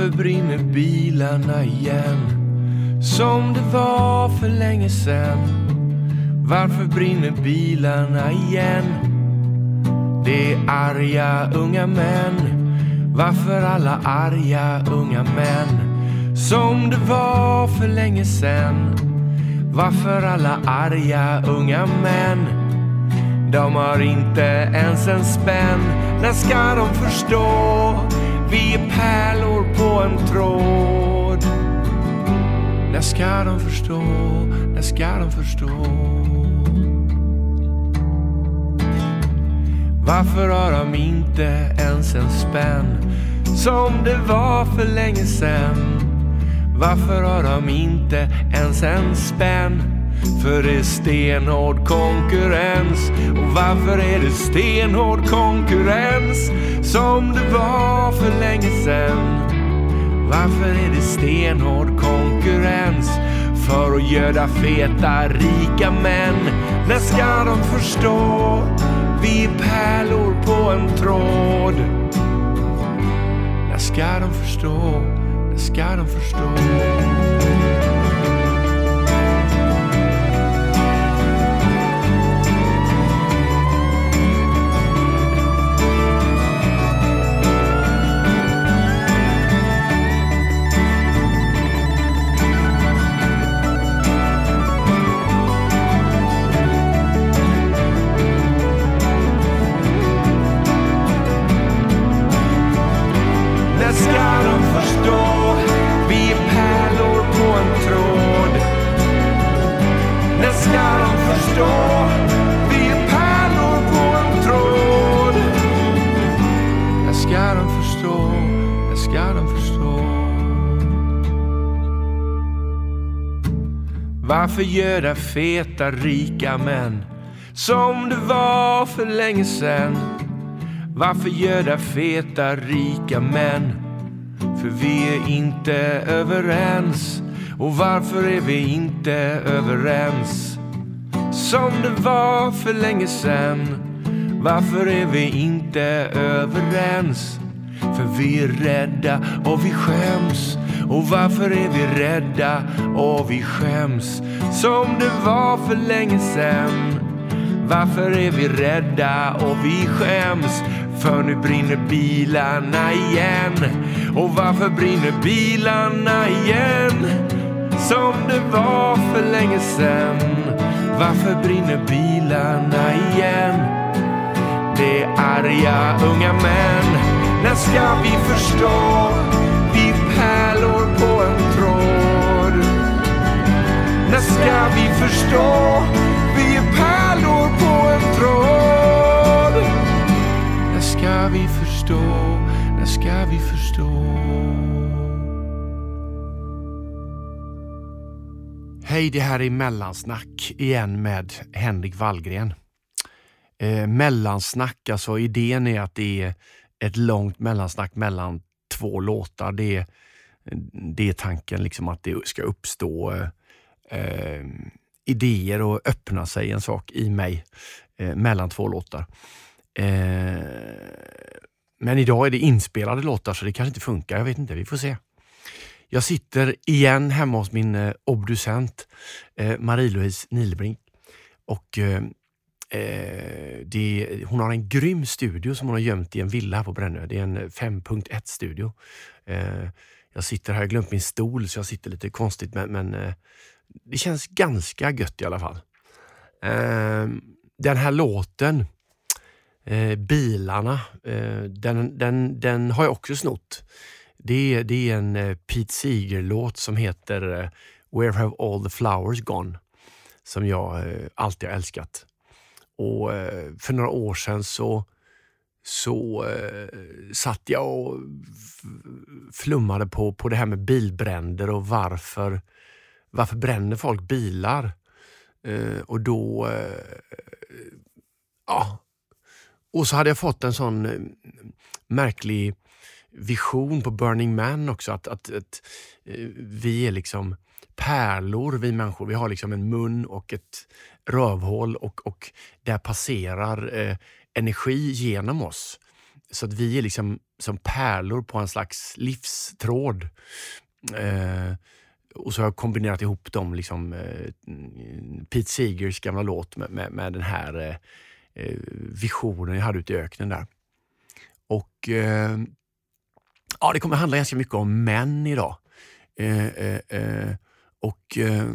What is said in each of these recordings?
Varför brinner bilarna igen? Som det var för länge sen. Varför brinner bilarna igen? Det är arga unga män. Varför alla arga unga män? Som det var för länge sen. Varför alla arga unga män? De har inte ens en spänn. När ska de förstå? Vi är pärlor på en tråd. När ska de förstå? När ska de förstå? Varför har de inte ens en spänn? Som det var för länge sen. Varför har de inte ens en spänn? För det är stenhård konkurrens. Och varför är det stenhård konkurrens? Som det var för länge sen. Varför är det stenhård konkurrens? För att göda feta rika män. När ska de förstå? Vi är pärlor på en tråd. När ska de förstå? När ska de förstå? Varför feta rika män som det var för länge sen? Varför göra feta rika män? För vi är inte överens. Och varför är vi inte överens? Som det var för länge sen. Varför är vi inte överens? För vi är rädda och vi skäms. Och varför är vi rädda och vi skäms? Som det var för länge sen. Varför är vi rädda och vi skäms? För nu brinner bilarna igen. Och varför brinner bilarna igen? Som det var för länge sen. Varför brinner bilarna igen? Det är arga unga män. När ska vi förstå? Vi pärlar. pärlor När ska vi förstå? Vi är pärlor på en tråd. När ska vi förstå? När ska vi förstå? Hej, det här är Mellansnack igen med Henrik Wallgren. Eh, mellansnack, alltså idén är att det är ett långt mellansnack mellan två låtar. Det är, det är tanken liksom att det ska uppstå eh, eh, idéer och öppna sig en sak i mig eh, mellan två låtar. Eh, men idag är det inspelade låtar så det kanske inte funkar. Jag vet inte, vi får se. Jag sitter igen hemma hos min eh, obducent eh, Marie-Louise Nilbrink. Och, eh, eh det, hon har en grym studio som hon har gömt i en villa här på Brännö. Det är en eh, 5.1 studio. Eh, jag sitter här, jag har glömt min stol så jag sitter lite konstigt men, men eh, det känns ganska gött i alla fall. Eh, den här låten, eh, Bilarna, eh, den, den, den har jag också snott. Det är, det är en eh, Pete Seeger-låt som heter eh, Where have all the flowers gone? Som jag eh, alltid har älskat. Och eh, för några år sedan så, så eh, satt jag och flummade på, på det här med bilbränder och varför, varför bränner folk bilar? Eh, och då... Eh, ja. Och så hade jag fått en sån eh, märklig vision på Burning Man också. Att, att, att eh, vi är liksom pärlor, vi människor. Vi har liksom en mun och ett rövhål och, och där passerar eh, energi genom oss. så att vi är liksom som pärlor på en slags livstråd. Eh, och så har jag kombinerat ihop dem, liksom, eh, Pete Seegers gamla låt med, med, med den här eh, eh, visionen jag hade ute i öknen där. Och eh, ja, Det kommer handla ganska mycket om män idag. Eh, eh, eh och eh,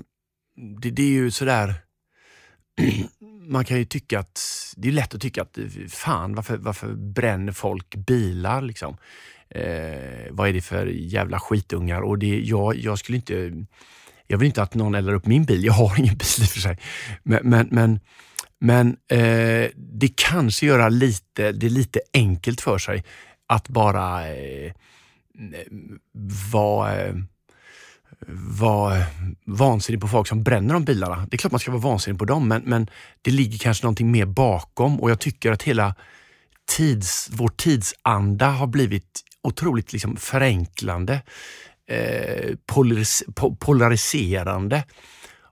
det, det, är ju sådär man kan ju tycka att, det är lätt att tycka att fan varför, varför bränner folk bilar liksom? Eh, vad är det för jävla skitungar? Och det, jag, jag skulle inte, jag vill inte att någon eldar upp min bil. Jag har ingen bil i och för sig. Men, men, men, men eh, det kanske gör lite, det lite enkelt för sig att bara eh, vara eh, vara vansinnig på folk som bränner de bilarna. Det är klart man ska vara vansinnig på dem, men, men det ligger kanske någonting mer bakom och jag tycker att hela tids, vår tidsanda har blivit otroligt liksom förenklande, eh, polaris, polariserande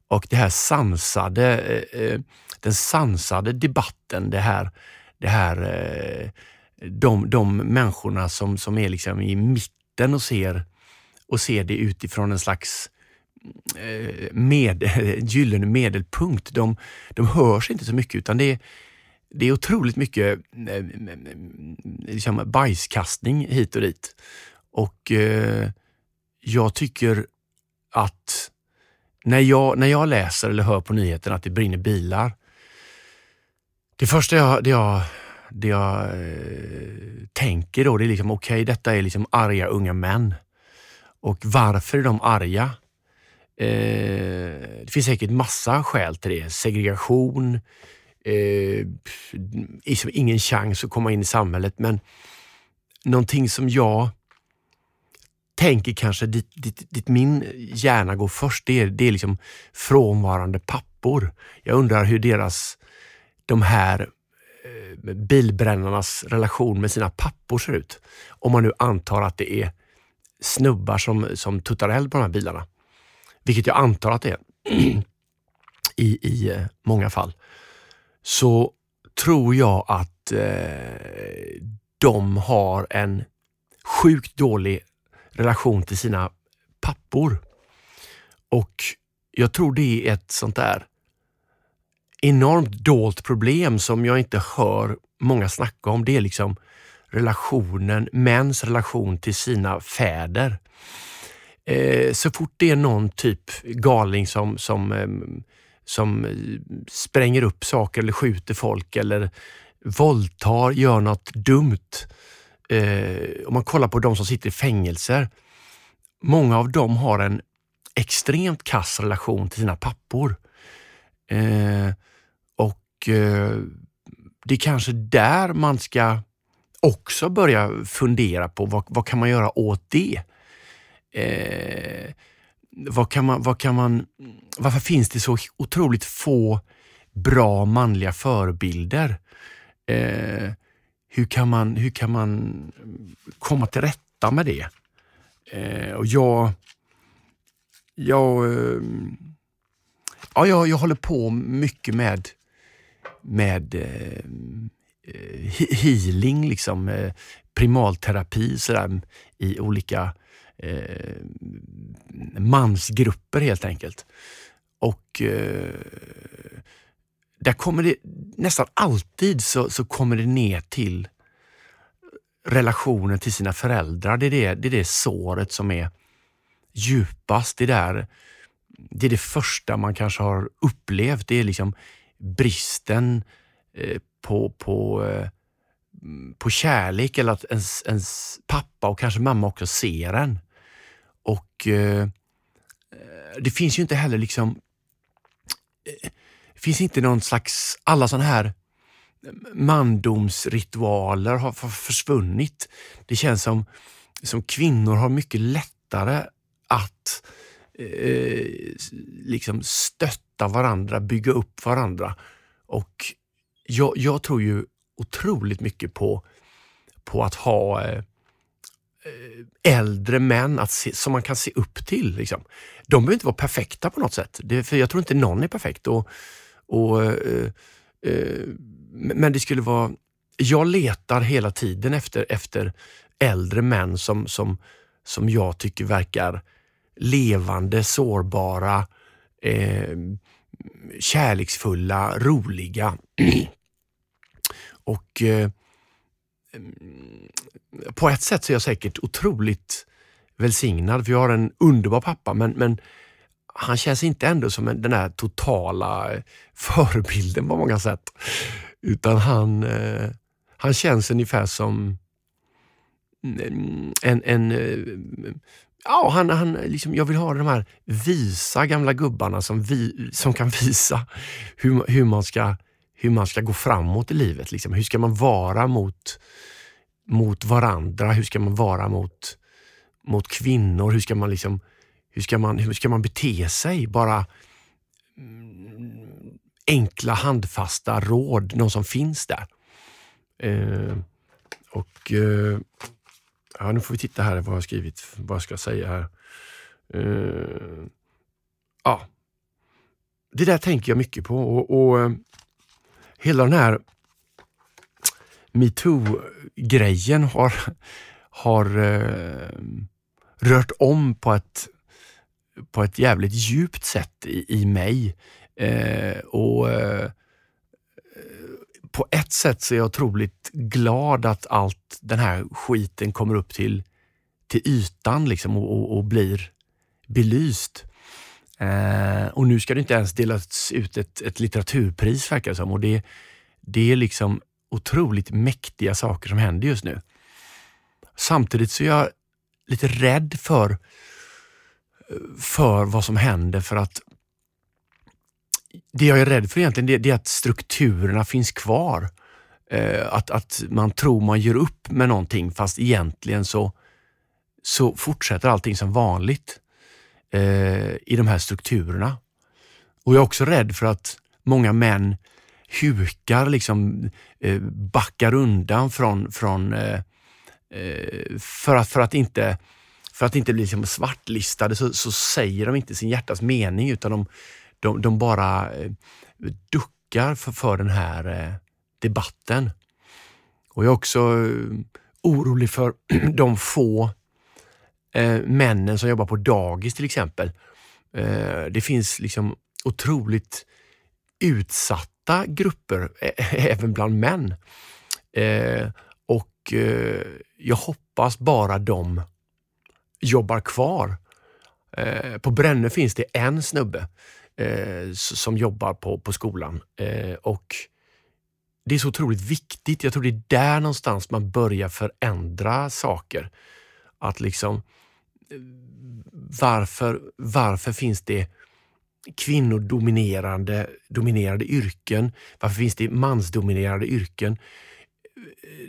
och det här sansade, eh, eh, den sansade debatten, det här, det här eh, de, de människorna som, som är liksom i mitten och ser och ser det utifrån en slags eh, med, gyllene medelpunkt. De, de hörs inte så mycket utan det är, det är otroligt mycket eh, liksom bajskastning hit och dit. Och eh, jag tycker att när jag, när jag läser eller hör på nyheterna att det brinner bilar, det första jag, det jag, det jag eh, tänker då, det är liksom okej, okay, detta är liksom arga unga män och varför är de arga? Eh, det finns säkert massa skäl till det. Segregation, eh, liksom ingen chans att komma in i samhället. Men någonting som jag tänker kanske dit, dit, dit min hjärna går först, det är, det är liksom frånvarande pappor. Jag undrar hur deras, de här eh, bilbrännarnas relation med sina pappor ser ut. Om man nu antar att det är snubbar som, som tuttar eld på de här bilarna. Vilket jag antar att det är i, i eh, många fall. Så tror jag att eh, de har en sjukt dålig relation till sina pappor. Och jag tror det är ett sånt där enormt dolt problem som jag inte hör många snacka om. Det är liksom relationen, mäns relation till sina fäder. Eh, så fort det är någon typ galning som, som, eh, som eh, spränger upp saker eller skjuter folk eller våldtar, gör något dumt. Eh, om man kollar på de som sitter i fängelser. Många av dem har en extremt kass relation till sina pappor. Eh, och eh, det är kanske där man ska också börja fundera på vad, vad kan man göra åt det? Eh, vad kan man, vad kan man, varför finns det så otroligt få bra manliga förebilder? Eh, hur, kan man, hur kan man komma till rätta med det? Eh, och jag, jag, eh, ja, jag, jag håller på mycket med, med eh, eh healing, liksom, eh, primalterapi sådär, i olika eh, mansgrupper helt enkelt. Och eh, där kommer det nästan alltid så, så kommer det ner till relationen till sina föräldrar. Det är det, det är det såret som är djupast. Det, där, det är det första man kanske har upplevt. Det är liksom bristen eh, på, på, eh, på kärlek eller att ens, ens pappa och kanske mamma också ser en. Och eh, Eh, det finns ju inte heller liksom det finns inte någon slags, alla sådana här eh, mandomsritualer har försvunnit. Det känns som, som kvinnor har mycket lättare att eh, liksom stötta varandra, bygga upp varandra. Och jag, jag tror ju otroligt mycket på, på att ha eh, äldre män att se, som man kan se upp till. Liksom. De behöver inte vara perfekta på något sätt, det, för jag tror inte någon är perfekt. Och, och, eh, eh, men det skulle vara jag letar hela tiden efter, efter äldre män som, som, som jag tycker verkar levande, sårbara, eh, kärleksfulla, roliga. och eh, på ett sätt så är jag säkert otroligt välsignad, för jag har en underbar pappa, men, men han känns inte ändå som en, den här totala eh, förebilden på många sätt. Utan han, eh, han känns ungefär som mm, en, en eh, ja, han, han, liksom, jag vill ha de här visa gamla gubbarna som, vi, som kan visa hur, hur, man ska, hur man ska gå framåt i livet. Liksom. Hur ska man vara mot, mot varandra? Hur ska man vara mot, mot kvinnor? Hur ska man liksom, hur ska man, hur ska man bete sig? Bara mm, enkla handfasta råd, någon som finns där. Eh, och eh, ja, Nu får vi titta här vad jag har skrivit, vad jag ska säga här. Eh, ja, Det där tänker jag mycket på och, och eh, hela den här metoo-grejen har, har eh, rört om på ett, på ett jävligt djupt sätt i, i mig. Eh, och eh, På ett sätt så är jag otroligt glad att allt den här skiten kommer upp till, till ytan liksom och, och, och blir belyst. Eh, och nu ska det inte ens delas ut ett, ett litteraturpris verkar det som. Och det, det är liksom otroligt mäktiga saker som händer just nu. Samtidigt så är jag lite rädd för, för vad som händer för att det jag är rädd för egentligen det, det är att strukturerna finns kvar. Eh, att, att man tror man gör upp med någonting fast egentligen så, så fortsätter allting som vanligt eh, i de här strukturerna. Och Jag är också rädd för att många män hukar, liksom eh, backar undan från, från eh, eh, Eh, för, att, för att inte för att inte bli liksom svartlistade så, så säger de inte sin hjärtas mening utan de, de, de bara eh, duckar för, för den här eh, debatten. Och jag är också orolig för de få eh, männen som jobbar på dagis till exempel. Eh, det finns liksom otroligt utsatta grupper, även bland män. Eh, och eh, jag hoppas bara de jobbar kvar. Eh, på Brännö finns det en snubbe eh, som jobbar på, på skolan eh, och det är så otroligt viktigt. Jag tror det är där någonstans man börjar förändra saker. Att liksom eh, varför, varför finns det kvinnodominerande dominerade yrken? Varför finns det mansdominerade yrken?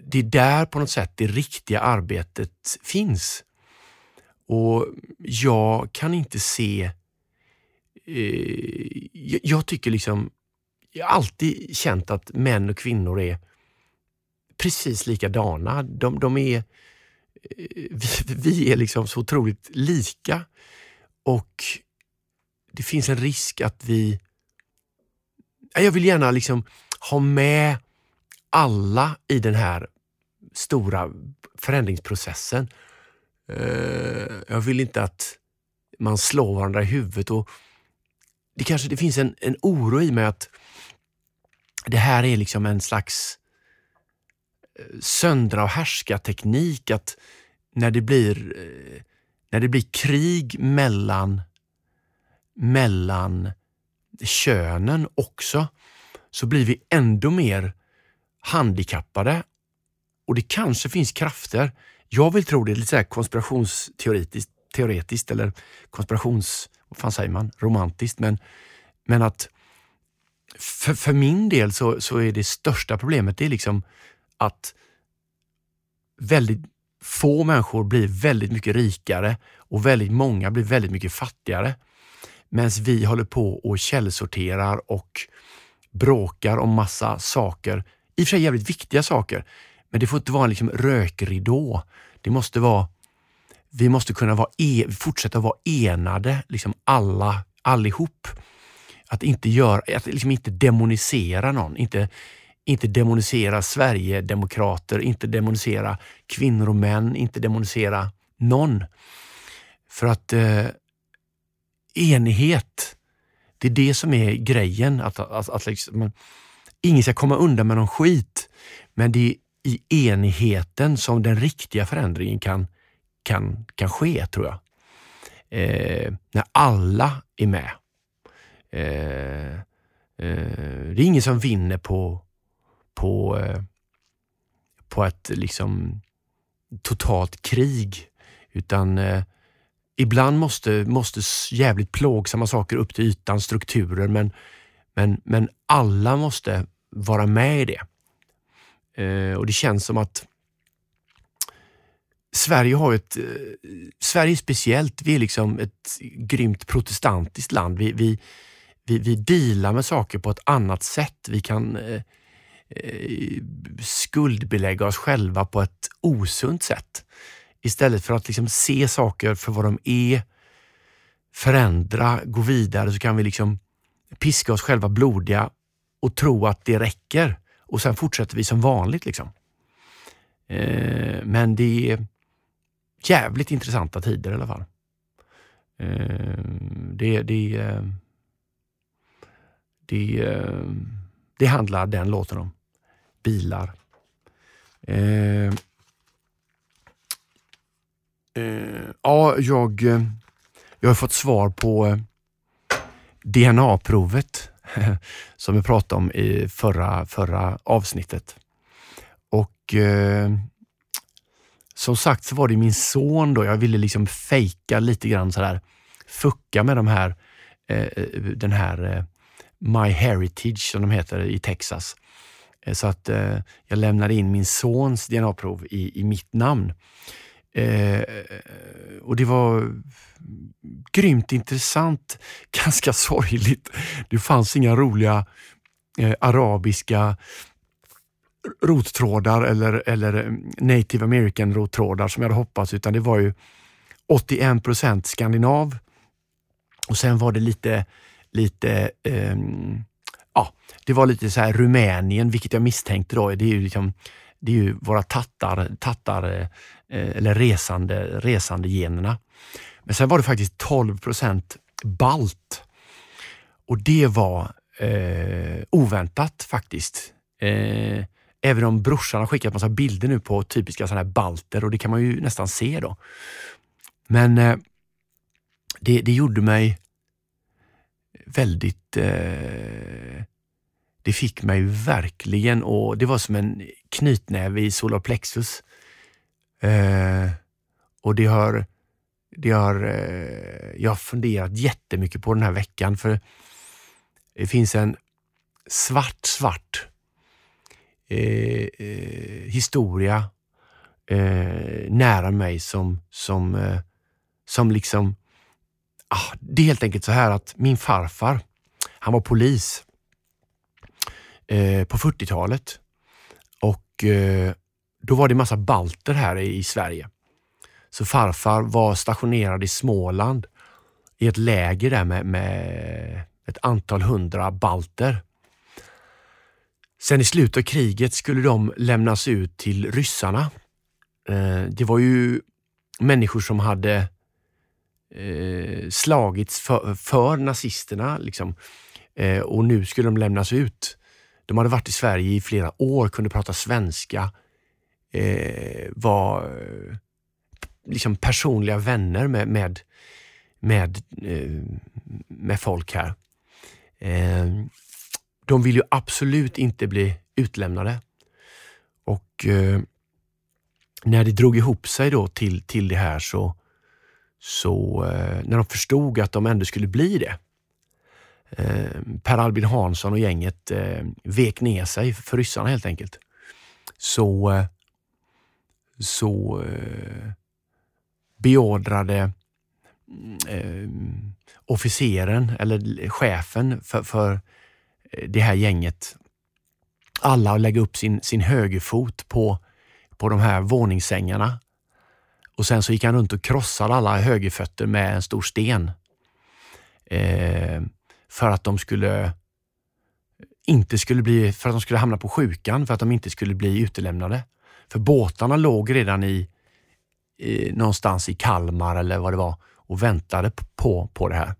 Det är där på något sätt det riktiga arbetet finns. Och jag kan inte se... Eh, jag, tycker liksom... Jag har alltid känt att män och kvinnor är precis likadana. De, de är... Eh, vi, vi är liksom så otroligt lika och det finns en risk att vi... Jag vill gärna liksom ha med alla i den här stora förändringsprocessen. Eh, jag vill inte att man slår varandra i huvudet. Och det kanske det finns en, en oro i mig att det här är liksom en slags eh, söndra och härska teknik. Att när det blir, eh, när det blir krig mellan, mellan könen också, så blir vi ändå mer handikappade. Och det kanske finns krafter jag vill tro det är lite så konspirationsteoretiskt teoretiskt eller konspirations... Vad fan säger man? Romantiskt. Men, men att för, för min del så, så är det största problemet det är liksom att väldigt få människor blir väldigt mycket rikare och väldigt många blir väldigt mycket fattigare. Medan vi håller på och källsorterar och bråkar om massa saker. I och för sig jävligt viktiga saker. Men det får inte vara en liksom rökridå. Det måste vara, vi måste kunna vara e, fortsätta vara enade, liksom alla, allihop. Att inte, göra, att liksom inte demonisera någon, inte, inte demonisera Sverigedemokrater, inte demonisera kvinnor och män, inte demonisera någon. För att eh, enighet, det är det som är grejen. Att, att, att liksom, ingen ska komma undan med någon skit. Men det är i enigheten som den riktiga förändringen kan, kan, kan ske, tror jag. Eh, när alla är med. Eh, eh, det är ingen som vinner på, på, eh, på ett liksom totalt krig, utan eh, ibland måste, måste jävligt plågsamma saker upp till ytan, strukturer, men, men, men alla måste vara med i det. Eh, och det känns som att Sverige har ett... Eh, Sverige är speciellt. Vi är liksom ett grymt protestantiskt land. Vi, vi, vi, vi dealar med saker på ett annat sätt. Vi kan eh, eh, skuldbelägga oss själva på ett osunt sätt. Istället för att liksom se saker för vad de är, förändra, gå vidare så kan vi liksom piska oss själva blodiga och tro att det räcker och sen fortsätter vi som vanligt. liksom. Eh, men det är jävligt intressanta tider i alla fall. Eh, det, det, eh, det, det handlar den låten om. Bilar. Eh, eh, ja, jag, eh, jag har fått svar på eh, DNA-provet som vi pratade om i förra, förra avsnittet. Och eh, som sagt så var det min son då. Jag ville liksom fejka lite grann sådär, fucka med de här, eh, eh, den här eh, My Heritage som de heter i Texas. Eh, så att eh, jag lämnade in min sons DNA-prov i, i mitt namn. Eh, och det var grymt intressant, ganska sorgligt. Det fanns inga roliga eh, arabiska rottrådar eller, eller mm, native american rottrådar som jag hade hoppats, utan det var ju 81 procent skandinav och sen var det lite, lite eh, ja, det var lite så här Rumänien, vilket jag misstänkte då. Det är ju, liksom, det är ju våra tattar, tattar eh, Eh, eller resande, resande generna. Men sen var det faktiskt 12 procent balt. Och det var eh, oväntat faktiskt. Eh, även om brorsan har skickat massa bilder nu på typiska sådana här balter och det kan man ju nästan se då. Men eh, det, det gjorde mig väldigt... Eh, det fick mig verkligen och det var som en knytnäve i solarplexus. Eh, och det har det har, eh, jag har funderat jättemycket på den här veckan för det finns en svart, svart eh, eh, historia eh, nära mig som, som, eh, som liksom... Ah, det är helt enkelt så här att min farfar, han var polis eh, på 40-talet och eh, då var det massa balter här i Sverige. Så farfar var stationerad i Småland i ett läger där med, med ett antal hundra balter. Sen i slutet av kriget skulle de lämnas ut till ryssarna. Eh, det var ju människor som hade eh, slagits för, för nazisterna liksom. Eh, och nu skulle de lämnas ut. De hade varit i Sverige i flera år, kunde prata svenska, Eh, var eh, liksom personliga vänner med, med, med, eh, med folk här. Eh, de vill ju absolut inte bli utlämnade. Och eh, när det drog ihop sig då till, till det här så, så eh, när de förstod att de ändå skulle bli det. Per Albin Hansson och gänget vek ner sig för ryssarna helt enkelt. Så, så eh, beordrade eh, officeren eller chefen för, för eh, det här gänget alla att lägga upp sin, sin högerfot på, på de här våningssängarna. Och sen så gick han runt och krossade alla högerfötter med en stor sten. Eh, för att de skulle inte skulle bli, för att de skulle hamna på sjukan, för att de inte skulle bli utelämnade. För båtarna låg redan i, i någonstans i Kalmar eller vad det var och väntade på, på det här.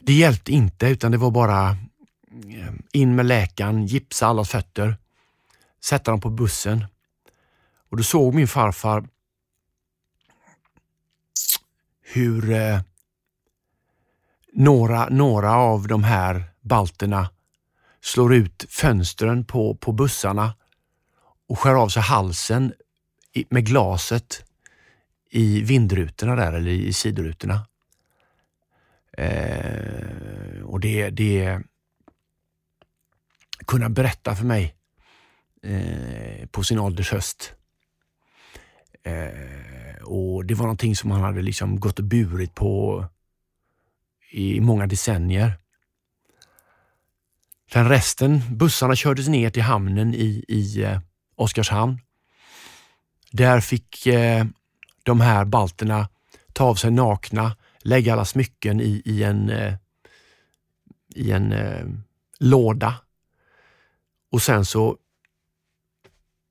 Det hjälpte inte utan det var bara eh, in med läkaren, gipsa allas fötter, sätta dem på bussen. Och då såg min farfar hur eh, några, några av de här balterna slår ut fönstren på, på bussarna och skär av sig halsen med glaset i vindrutorna där eller i sidorutorna. Eh, och det, det kunna berätta för mig eh, på sin ålders höst. Eh, och Det var någonting som han hade liksom gått och burit på i många decennier. Sen resten, bussarna kördes ner till hamnen i, i eh, Oskarshamn. Där fick eh, de här balterna ta av sig nakna, lägga alla smycken i, i en, eh, i en eh, låda. Och sen så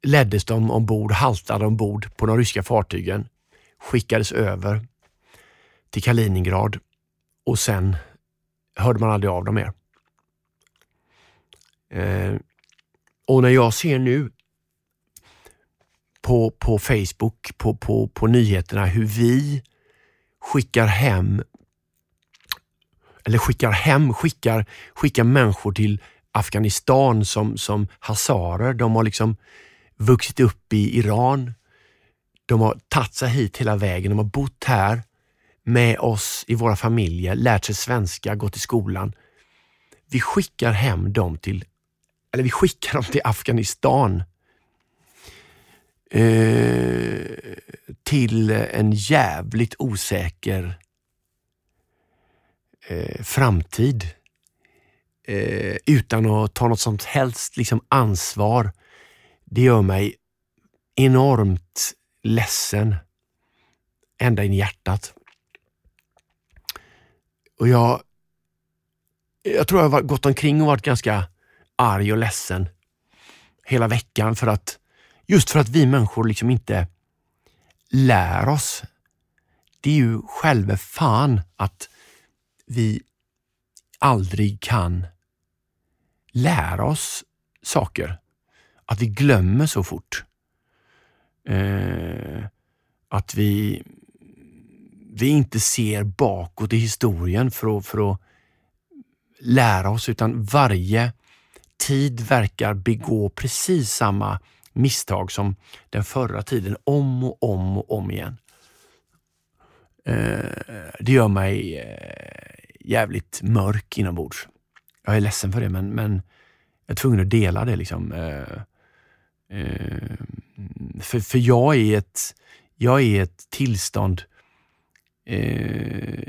leddes de ombord, haltade ombord på de ryska fartygen, skickades över till Kaliningrad och sen hörde man aldrig av dem mer. Eh, och när jag ser nu på, på Facebook, på, på, på nyheterna, hur vi skickar hem eller skickar hem, skickar, skickar människor till Afghanistan som, som hazarer. De har liksom vuxit upp i Iran. De har tagit sig hit hela vägen. De har bott här med oss i våra familjer, lärt sig svenska, gått i skolan. Vi skickar hem dem till, eller vi skickar dem till Afghanistan. Eh, till en jävligt osäker eh, framtid. Eh, utan att ta något som helst liksom, ansvar. Det gör mig enormt ledsen ända in i hjärtat. Och jag, jag tror jag har gått omkring och varit ganska arg och ledsen hela veckan för att just för att vi människor liksom inte lär oss. Det är ju själva fan att vi aldrig kan lära oss saker. Att vi glömmer så fort. Eh, att vi vi inte ser bakåt i historien för att, för att lära oss, utan varje tid verkar begå precis samma misstag som den förra tiden, om och om och om igen. Eh, det gör mig eh, jävligt mörk inombords. Jag är ledsen för det, men, men jag är tvungen att dela det. Liksom. Eh, för, för jag är ett, jag är ett tillstånd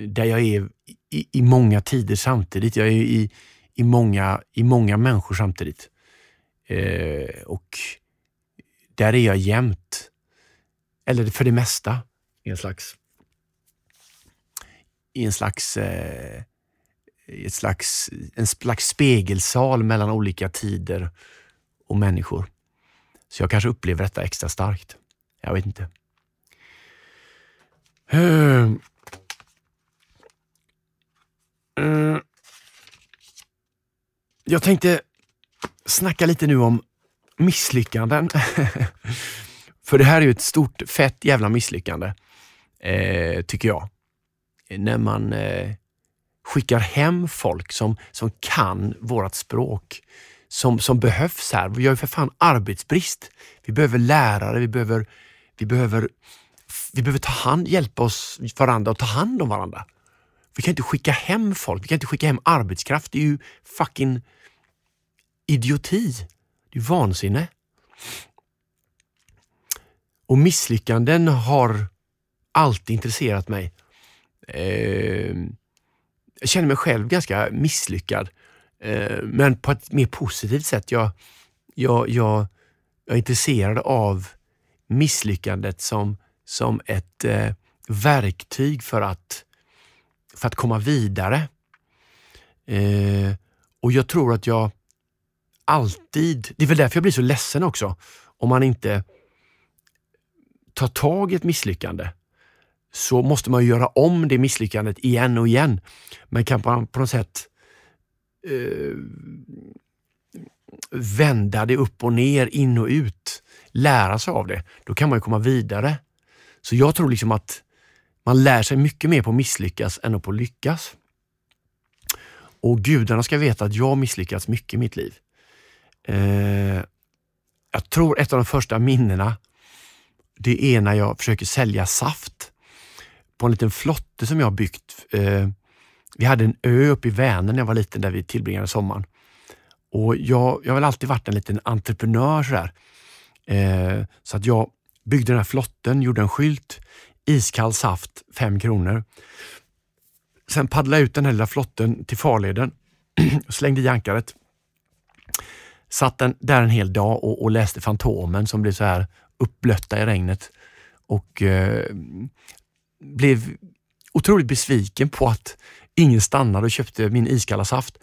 där jag är i, i, många tider samtidigt. Jag är i, i, många, i många människor samtidigt. Och där är jag jämt. Eller för det mesta i en slags, i en slags, eh, ett slags, en slags spegelsal mellan olika tider och människor. Så jag kanske upplever detta extra starkt. Jag vet inte. Uh, uh, jag tänkte snacka lite nu om misslyckanden. För det här är ju ett stort, fett jävla misslyckande, eh, tycker jag. När man eh, skickar hem folk som, som kan vårt språk, som, som behövs här. Vi har ju för fan arbetsbrist. Vi behöver lärare, vi behöver, vi behöver vi behöver ta hand, hjälpa oss varandra och ta hand om varandra. Vi kan inte skicka hem folk, vi kan inte skicka hem arbetskraft. Det är ju fucking idioti. Det är vansinne. Och misslyckanden har alltid intresserat mig. Eh, jag känner mig själv ganska misslyckad, eh, men på ett mer positivt sätt. Jag, jag, jag, jag är intresserad av misslyckandet som som ett eh, verktyg för att, för att komma vidare. Eh, Och jag tror att jag alltid, det är väl därför jag blir så ledsen också, om man inte tar tag i ett misslyckande så måste man göra om det misslyckandet igen och igen. Men kan man på något sätt eh, vända det upp och ner, in och ut, lära sig av det, då kan man ju komma vidare. Så jag tror liksom att man lär sig mycket mer på att misslyckas än på att lyckas. Och gudarna ska veta att jag misslyckats mycket i mitt liv. Eh, jag tror ett av de första minnena, det är när jag försöker sälja saft på en liten flotte som jag byggt. Eh, vi hade en ö uppe i Vänern när jag var liten där vi tillbringade sommaren. Och jag, jag har väl alltid varit en liten entreprenör sådär. Eh, så att jag byggde den här flotten, gjorde en skylt, iskall saft, fem kronor. Sen paddlade jag ut den här lilla flotten till farleden och slängde i ankaret. Satt den där en hel dag och, och läste Fantomen som blev så här uppblötta i regnet och eh, blev otroligt besviken på att ingen stannade och köpte min iskalla saft.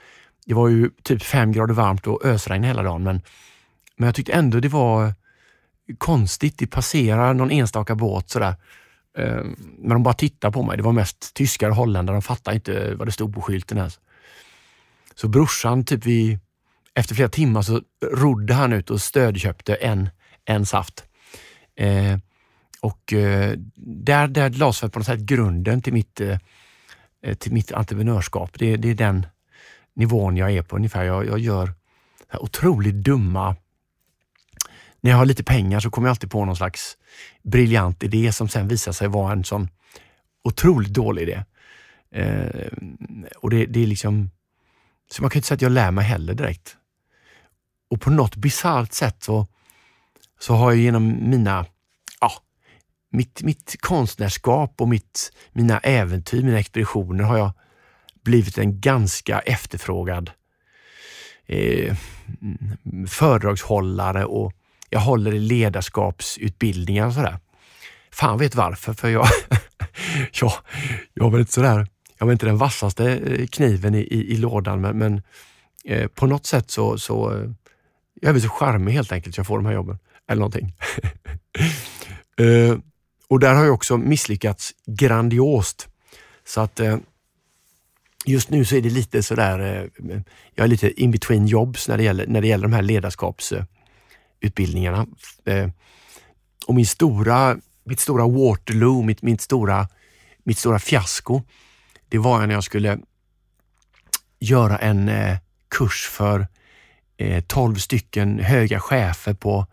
Det var ju typ fem grader varmt och ösregn hela dagen men, men jag tyckte ändå det var konstigt. Det passerar någon enstaka båt sådär. Eh, men de bara tittade på mig. Det var mest tyskar och holländare. De fattade inte vad det stod på skylten ens. Så brorsan, typ vid, efter flera timmar så rodde han ut och stödköpte en, en saft. Eh, och eh, där, där lades på något sätt grunden till mitt, eh, till mitt entreprenörskap. Det, det är den nivån jag är på ungefär. Jag, jag gör otroligt dumma när jag har lite pengar så kommer jag alltid på någon slags briljant idé som sen visar sig vara en sån otroligt dålig idé. Eh, och det, det, är liksom, så man kan inte säga att jag lär mig heller direkt. Och på något bisarrt sätt så, så har jag genom mina, ja, mitt, mitt konstnärskap och mitt, mina äventyr, mina expeditioner har jag blivit en ganska efterfrågad eh, föredragshållare och jag håller i ledarskapsutbildningar och sådär. Fan vet varför, för jag, jag, jag var inte sådär, jag var inte den vassaste eh, kniven i, i, i lådan, men, men eh, på något sätt så, så eh, jag är väl så charmig helt enkelt, så jag får de här jobben. Eller någonting. uh, och där har jag också misslyckats grandiost. Så att uh, just nu så är det lite sådär, uh, jag är lite in between jobs när det gäller, när det gäller de här ledarskapsutbildningarna. och min stora, mitt stora Waterloo, mitt, mitt, stora, mitt stora fiasko, det var när jag skulle göra en kurs för Eh, 12 stycken höga chefer på,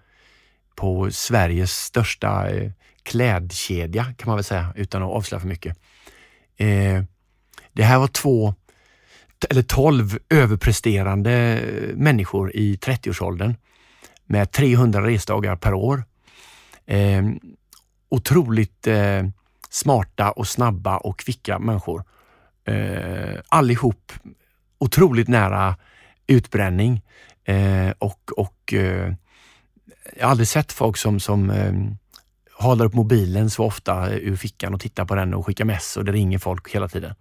på Sveriges största eh, klädkedja kan man väl säga utan att avslöja för mycket. Eh, det här var två eller 12 överpresterande människor i 30-årsåldern med 300 resdagar per år. Eh, otroligt eh, smarta och snabba och kvicka människor. Eh, allihop otroligt nära utbränning eh, och, och eh, jag har aldrig sett folk som, som eh, håller upp mobilen så ofta ur fickan och tittar på den och skickar mess och det ringer folk hela tiden.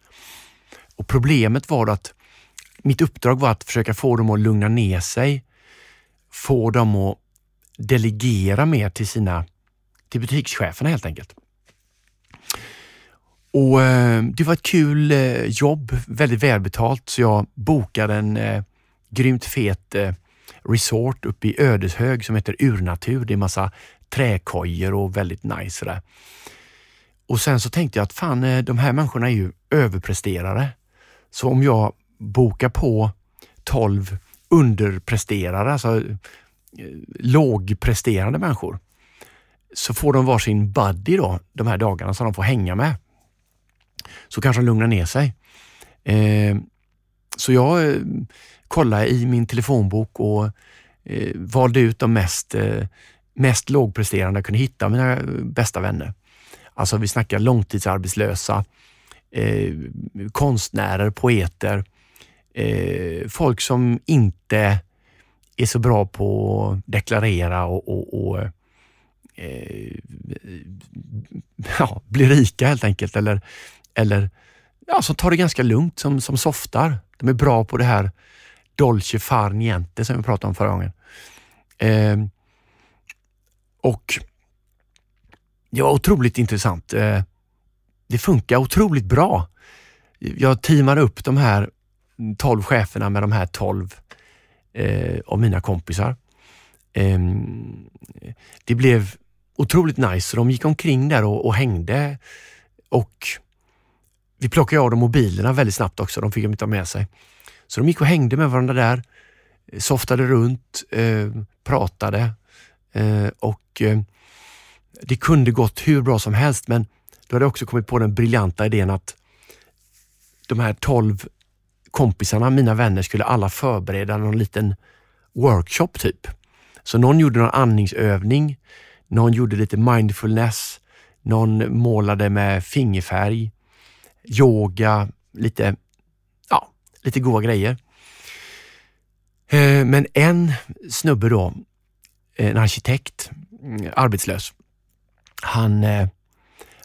Och Problemet var att mitt uppdrag var att försöka få dem att lugna ner sig få dem att delegera mer till sina till butikscheferna helt enkelt. Och eh, Det var ett kul eh, jobb, väldigt välbetalt, så jag bokade en eh, grymt fet eh, resort uppe i Ödeshög som heter Urnatur. Det är massa träkojor och väldigt nice. sådär. Och sen så tänkte jag att fan, eh, de här människorna är ju överpresterare. Så om jag bokar på 12 underpresterare, alltså eh, lågpresterande människor, så får de varsin buddy då, de här dagarna som de får hänga med. Så kanske de lugnar ner sig. Eh, så jag eh, kollade i min telefonbok och eh, valde ut de mest, eh, mest lågpresterande jag kunde hitta, mina bästa vänner. Alltså vi snackar långtidsarbetslösa, eh, konstnärer, poeter, eh, folk som inte är så bra på att deklarera och, och, och eh, ja, bli rika helt enkelt. Eller, eller ja, som tar det ganska lugnt, som, som softar. De är bra på det här Dolce far niente som vi pratade om förra gången. Eh, och det var otroligt intressant. Eh, det funkar otroligt bra. Jag teamade upp de här 12 cheferna med de här 12 eh, av mina kompisar. Eh, det blev otroligt nice. De gick omkring där och, och hängde och vi plockade av dem mobilerna väldigt snabbt också. De fick de inte ha med sig. Så de gick och hängde med varandra där, softade runt, eh, pratade eh, och eh, det kunde gått hur bra som helst men då hade jag också kommit på den briljanta idén att de här 12 kompisarna, mina vänner, skulle alla förbereda någon liten workshop typ. Så någon gjorde någon andningsövning, någon gjorde lite mindfulness, någon målade med fingerfärg, yoga, lite, lite goda grejer. Eh, men en snubbe då, en arkitekt, mm, arbetslös, han, eh,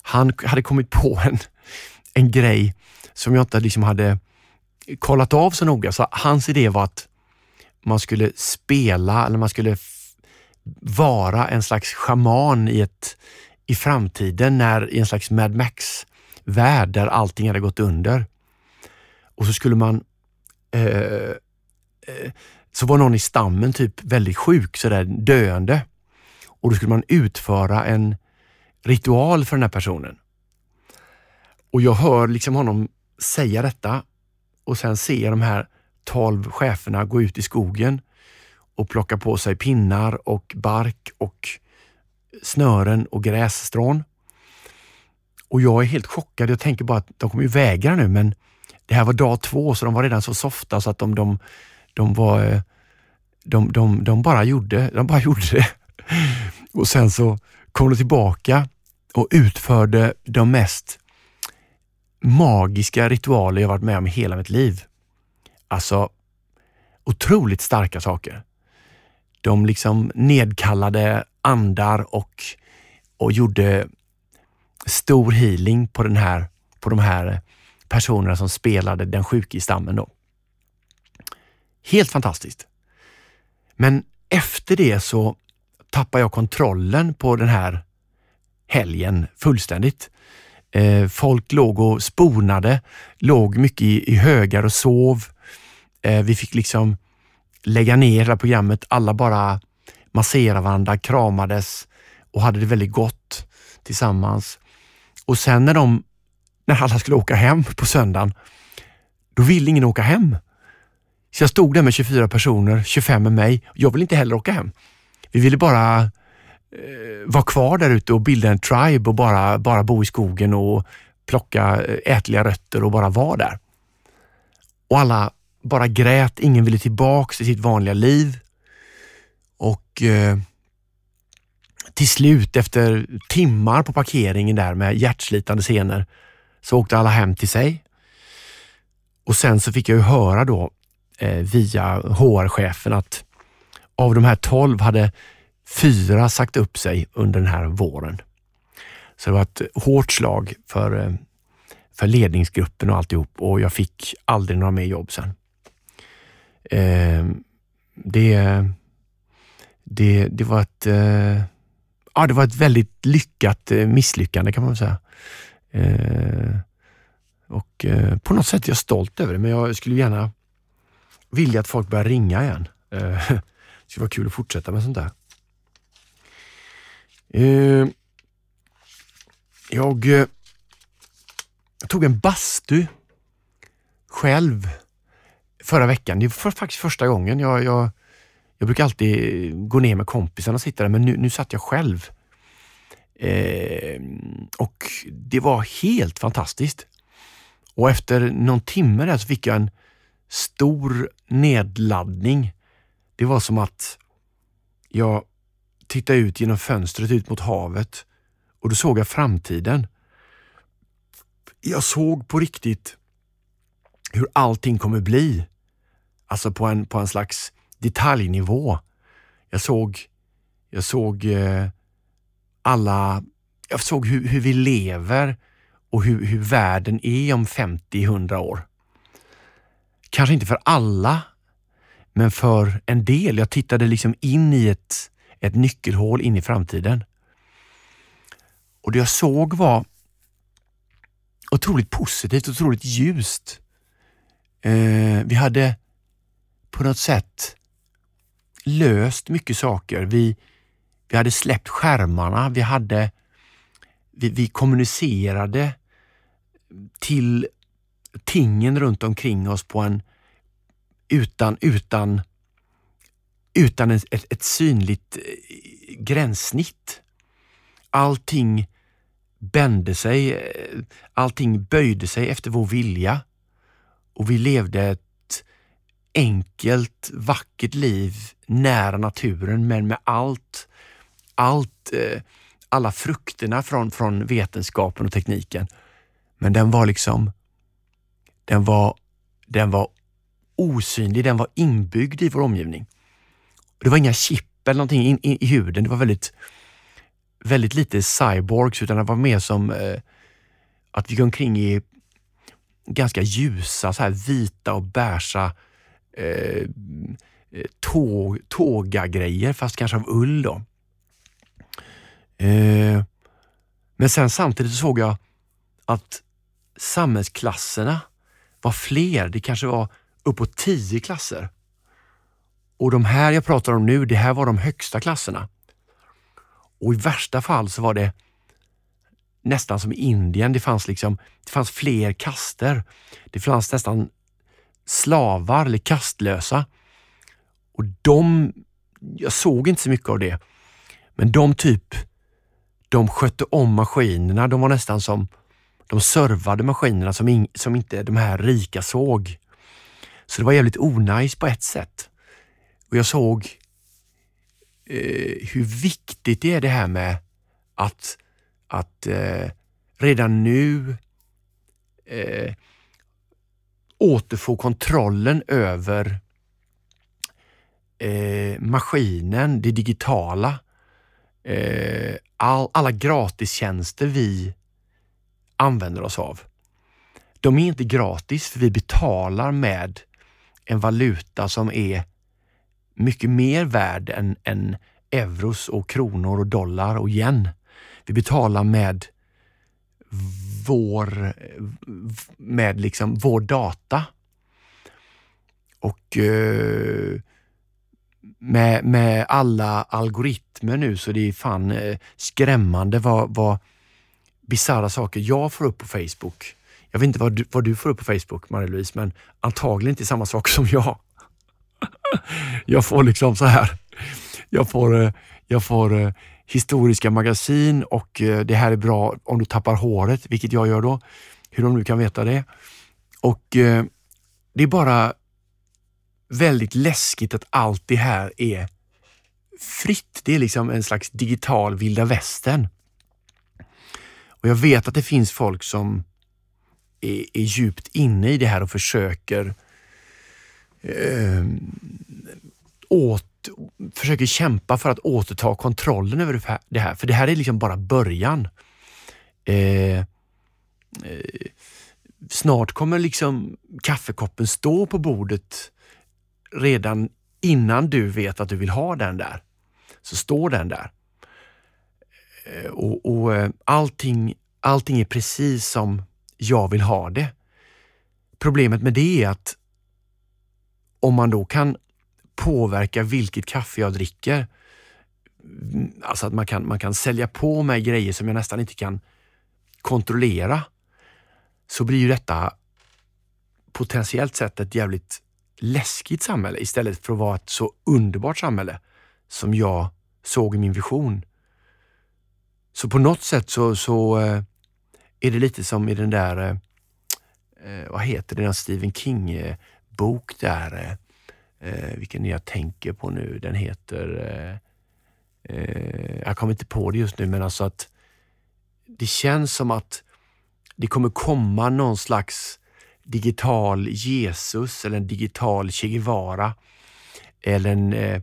han hade kommit på en, en grej som jag inte liksom hade kollat av så noga. Så hans idé var att man skulle spela eller man skulle vara en slags schaman i, ett, i framtiden när, i en slags Mad Max-värld där allting hade gått under. Och så skulle man eh, eh, så var någon i stammen typ väldigt sjuk, sådär döende. Och då skulle man utföra en ritual för den här personen. Och jag hör liksom honom säga detta och sen ser jag de här tolv cheferna gå ut i skogen och plocka på sig pinnar och bark och snören och grässtrån. Och jag är helt chockad. Jag tänker bara att de kommer ju vägra nu, men det här var dag två så de var redan så softa så att de, de, de var eh, de, de, de, bara gjorde, de bara gjorde det. Och sen så kom de tillbaka och utförde de mest magiska ritualer jag varit med om i hela mitt liv. Alltså otroligt starka saker. De liksom nedkallade andar och, och gjorde stor healing på, den här, på de här personerna som spelade den sjuke i stammen. Då. Helt fantastiskt. Men efter det så tappade jag kontrollen på den här helgen fullständigt. Eh, folk låg och sponade, låg mycket i, i högar och sov. Eh, vi fick liksom lägga ner hela programmet. Alla bara masserade varandra, kramades och hade det väldigt gott tillsammans. Och sen när de, när alla skulle åka hem på söndagen, då ville ingen åka hem. Så jag stod där med 24 personer, 25 med mig. Jag ville inte heller åka hem. Vi ville bara eh, vara kvar där ute och bilda en tribe och bara, bara bo i skogen och plocka eh, ätliga rötter och bara vara där. Och alla bara grät. Ingen ville tillbaks till sitt vanliga liv. Och eh, till slut efter timmar på parkeringen där med hjärtslitande scener så åkte alla hem till sig. Och sen så fick jag ju höra då eh, via HR-chefen att av de här 12 hade fyra sagt upp sig under den här våren. Så det var ett hårt slag för, eh, för ledningsgruppen och alltihop och jag fick aldrig några mer jobb sen. Eh, det, det, det var ett eh, ja, det var ett väldigt lyckat eh, misslyckande kan man säga. Eh, och eh, på något sätt är jag stolt över det, men jag skulle gärna vilja att folk börjar ringa igen. Eh, det skulle vara kul att fortsätta med sånt där. Eh, jag, eh, jag tog en bastu själv förra veckan. Det var faktiskt första gången. Jag, jag, jag brukar alltid gå ner med kompisarna och sitta där, men nu, nu satt jag själv. Eh, och det var helt fantastiskt. Och efter någon timme där så fick jag en stor nedladdning. Det var som att jag tittade ut genom fönstret ut mot havet och då såg jag framtiden. Jag såg på riktigt hur allting kommer bli. Alltså på en, på en slags detaljnivå. Jag såg, jag såg eh, alla, jag såg hur, hur vi lever och hur, hur världen är om 50-100 år. Kanske inte för alla, Men för en del, jag tittade liksom in i ett, ett nyckelhål in i framtiden. Och det jag såg var otroligt positivt, otroligt ljust. Eh, vi hade på något sätt löst mycket saker. Vi, vi hade släppt skärmarna, vi, hade, vi, vi kommunicerade till tingen runt omkring oss på en utan, utan, utan ett, ett synligt eh, gränssnitt. Allting bände sig, eh, allting böjde sig efter vår vilja och vi levde ett enkelt, vackert liv nära naturen men med allt, allt, eh, alla frukterna från, från vetenskapen och tekniken. Men den var liksom, den var, den var osynlig, den var inbyggd i vår omgivning. Det var inga chip eller någonting in, in, i huden. Det var väldigt, väldigt lite cyborgs utan det var mer som eh, att vi gick omkring i ganska ljusa, så här vita och beiga eh, tåga grejer fast kanske av ull. Då. Eh, men sen samtidigt såg jag att samhällsklasserna var fler. Det kanske var uppåt tio klasser. Och de här jag pratar om nu, det här var de högsta klasserna. Och i värsta fall så var det nästan som i Indien. Det fanns, liksom, det fanns fler kaster. Det fanns nästan slavar eller kastlösa. Och de, jag såg inte så mycket av det, men de typ, de skötte om maskinerna. De var nästan som, de servade maskinerna som, in, som inte de här rika såg. Så det var jävligt onajs på ett sätt. Och jag såg eh, hur viktigt det är det här med att, att eh, redan nu eh, återfå kontrollen över eh, maskinen, det digitala, eh, all, alla gratistjänster vi använder oss av. De är inte gratis för vi betalar med en valuta som är mycket mer värd än, än euros och kronor och dollar och yen. Vi betalar med vår, med liksom vår data. Och eh, med, med alla algoritmer nu så det är fan eh, skrämmande vad, vad bisarra saker jag får upp på Facebook. Jag vet inte vad du, vad du får upp på Facebook, Marie-Louise, men antagligen inte samma sak som jag. Jag får liksom så här, jag får, eh, jag får eh, historiska magasin och eh, det här är bra om du tappar håret, vilket jag gör då. Hur de nu kan veta det. Och eh, det är bara väldigt läskigt att allt det här är fritt. Det är liksom en slags digital vilda västern. Och jag vet att det finns folk som är, är djupt inne i det här och försöker eh, åt, försöker kämpa för att återta kontrollen över det här. För det här är liksom bara början. Eh, eh, snart kommer liksom kaffekoppen stå på bordet redan innan du vet att du vill ha den där. Så står den där. Eh, och, och eh, allting, allting är precis som jag vill ha det. Problemet med det är att om man då kan påverka vilket kaffe jag dricker, mm, alltså att man kan, man kan sälja på mig grejer som jag nästan inte kan kontrollera, så blir ju detta potentiellt sett ett jävligt läskigt samhälle istället för att vara ett så underbart samhälle som jag såg i min vision. Så på något sätt så, så eh, är det lite som i den där, eh, eh, vad heter det, den Stephen King-bok där, vilken jag tänker på nu. Den heter, jag kommer inte på det just nu, men alltså att det känns som att det kommer komma någon slags digital Jesus eller en digital Che Guevara. Eller en, eh,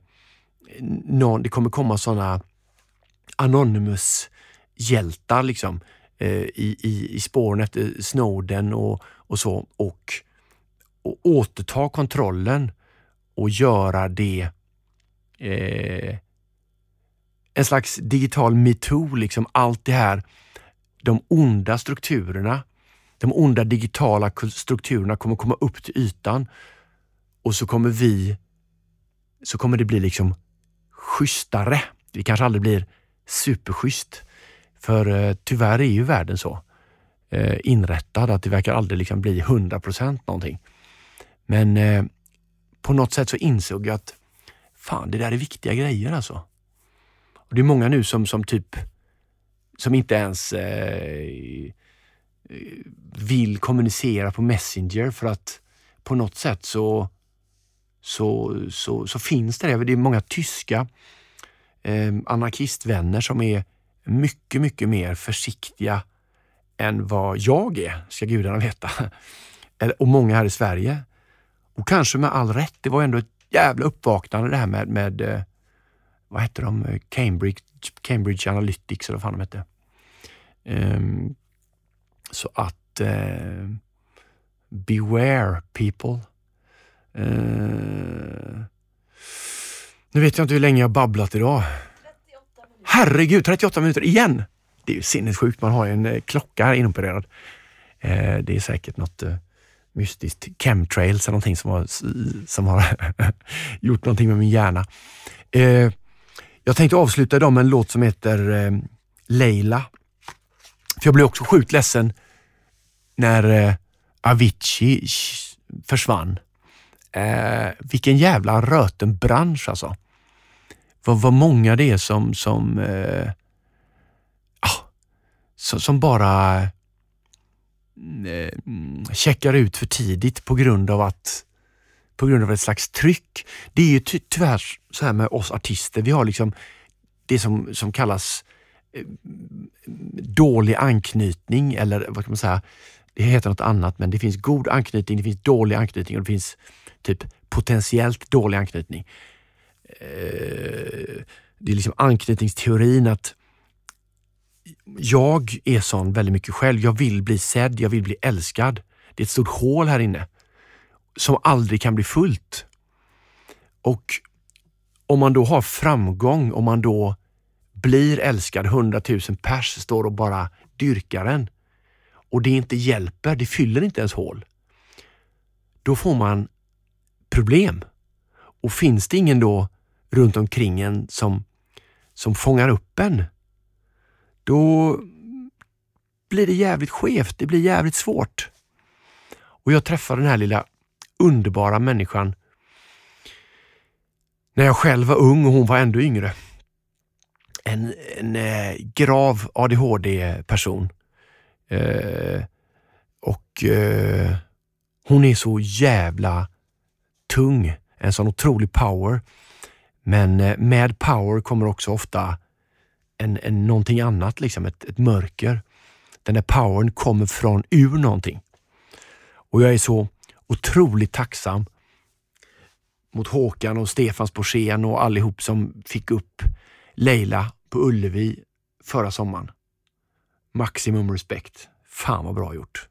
någon, det kommer komma sådana Anonymous-hjältar liksom, eh, i, i, i spåren efter eh, Snowden och, och så och, och återta kontrollen och göra det eh, en slags digital metoo, liksom allt det här, de onda strukturerna, de onda digitala strukturerna kommer komma upp till ytan och så kommer vi, så kommer det bli liksom schysstare. Vi kanske aldrig blir superschysst. För eh, tyvärr är ju världen så eh, inrättad att det verkar aldrig liksom bli 100 procent någonting. Men eh, på något sätt så insåg jag att fan, det där är viktiga grejer alltså. Och Det är många nu som, som typ som inte ens eh, vill kommunicera på Messenger för att på något sätt så, så, så, så finns det det. Det är många tyska eh, anarkistvänner som är mycket, mycket mer försiktiga än vad jag är, ska gudarna veta. Och många här i Sverige. Och kanske med all rätt. Det var ändå ett jävla uppvaknande det här med, med eh, vad hette de? Cambridge, Cambridge Analytics eller vad fan de hette. Um, så att eh, beware people. Eh, nu vet jag inte hur länge jag babblat idag. 38 Herregud, 38 minuter igen! Det är ju sinnessjukt. Man har ju en eh, klocka här inopererad. Eh, det är säkert något eh, mystiskt chemtrails eller någonting som har, som har gjort någonting med min hjärna. Eh, jag tänkte avsluta idag med en låt som heter eh, Leila. För jag blev också sjukt ledsen när eh, Avicii försvann. Eh, vilken jävla röten bransch alltså. Vad, vad många det är som, som, eh, ah, som, som bara eh, mm, checkar ut för tidigt på grund av att på grund av ett slags tryck. Det är ju ty tyvärr så här med oss artister. Vi har liksom det som, som kallas eh, dålig anknytning eller vad kan man säga? Det heter något annat men det finns god anknytning, det finns dålig anknytning och det finns typ potentiellt dålig anknytning. Eh, det är liksom anknytningsteorin att jag är sån väldigt mycket själv. Jag vill bli sedd, jag vill bli älskad. Det är ett stort hål här inne som aldrig kan bli fullt. Och om man då har framgång, om man då blir älskad, hundratusen pers står och bara dyrkar en och det inte hjälper, det fyller inte ens hål. Då får man problem. Och finns det ingen då runt omkring en som, som fångar upp en, då blir det jävligt skevt. Det blir jävligt svårt. Och jag träffade den här lilla underbara människan när jag själv var ung och hon var ändå yngre. En, en eh, grav ADHD-person. Eh, och eh, hon är så jävla tung. En sån otrolig power. Men eh, med power kommer också ofta en, en, någonting annat, liksom ett, ett mörker. Den där powern kommer från ur någonting. Och jag är så otroligt tacksam mot Håkan och Stefans Borssén och allihop som fick upp Leila på Ullevi förra sommaren. Maximum respekt. Fan vad bra gjort.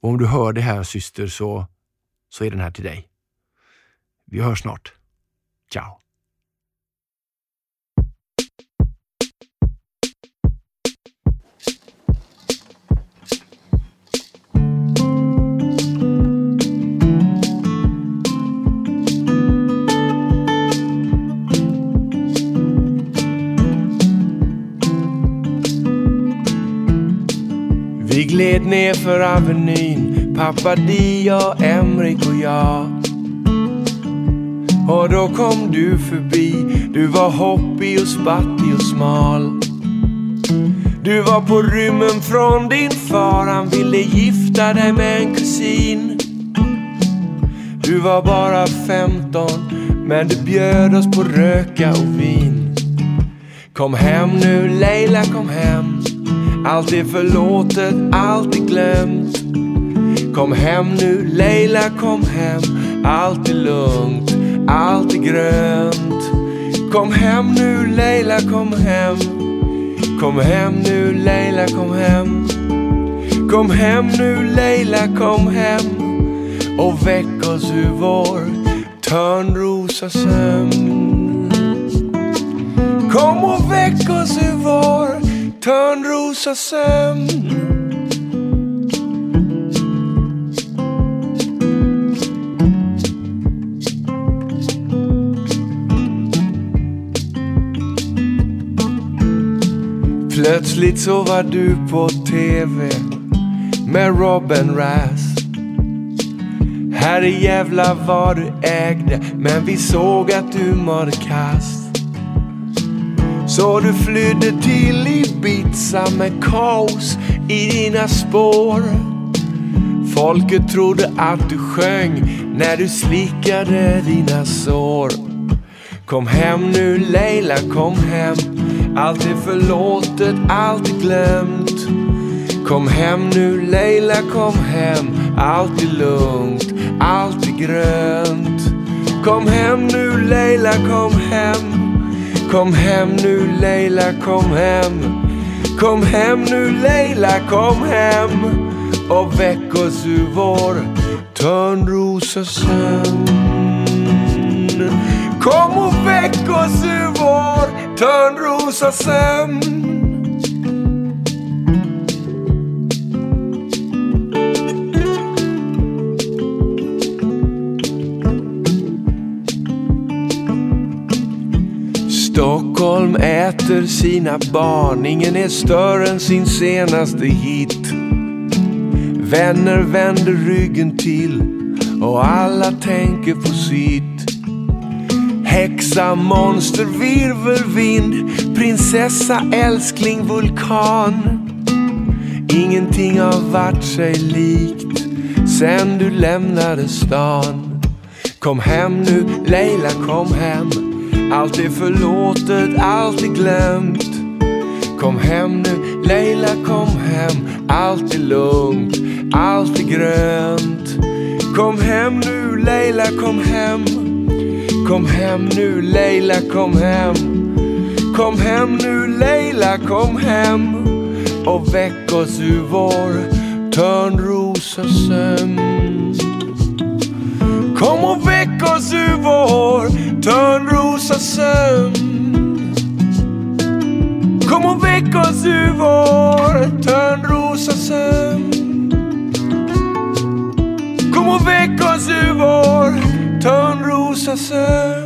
Och om du hör det här syster så, så är den här till dig. Vi hörs snart. Ciao! Vi gled ner för Avenyn, pappa Dia, Emrik och jag. Och då kom du förbi, du var hoppig och spattig och smal. Du var på rymmen från din far, han ville gifta dig med en kusin. Du var bara 15, men du bjöd oss på röka och vin. Kom hem nu Leila, kom hem. Allt är förlåtet, allt är glömt. Kom hem nu Leila, kom hem. Allt är lugnt, allt är grönt. Kom hem nu Leila, kom hem. Kom hem nu Leila, kom hem. Kom hem nu Leila, kom hem. Och väck oss ur vår Törnrosasömn. Kom och väck oss ur vår Törnrosasömn. Plötsligt så var du på TV med Robin Rass. Här i Gävla vad du ägde, men vi såg att du mådde kass. Så du flydde till Ibiza med kaos i dina spår. Folket trodde att du sjöng när du slickade dina sår. Kom hem nu Leila, kom hem. Allt är förlåtet, allt är glömt. Kom hem nu Leila, kom hem. Allt är lugnt, allt är grönt. Kom hem nu Leila, kom hem. Kom hem nu Leila, kom hem. Kom hem nu Leila, kom hem. Och väck oss ur vår törnrosasömn. Kom och väck oss ur vår törnrosasömn. Stockholm äter sina barn, ingen är större än sin senaste hit. Vänner vänder ryggen till och alla tänker på sitt. Häxa, monster, virvelvind, prinsessa, älskling, vulkan. Ingenting har varit sig likt sen du lämnade stan. Kom hem nu, Leila, kom hem. Allt är förlåtet, allt är glömt. Kom hem nu, Leila, kom hem. Allt är lugnt, allt är grönt. Kom hem nu, Leila, kom hem. Kom hem nu, Leila, kom hem. Kom hem nu, Leila, kom hem. Och väck oss ur vår törnrosasömn. Kom och väck oss ur vår törnrosasömn. Kom och väck oss ur vår törnrosasömn. Kom och väck oss ur vår törnrosasömn.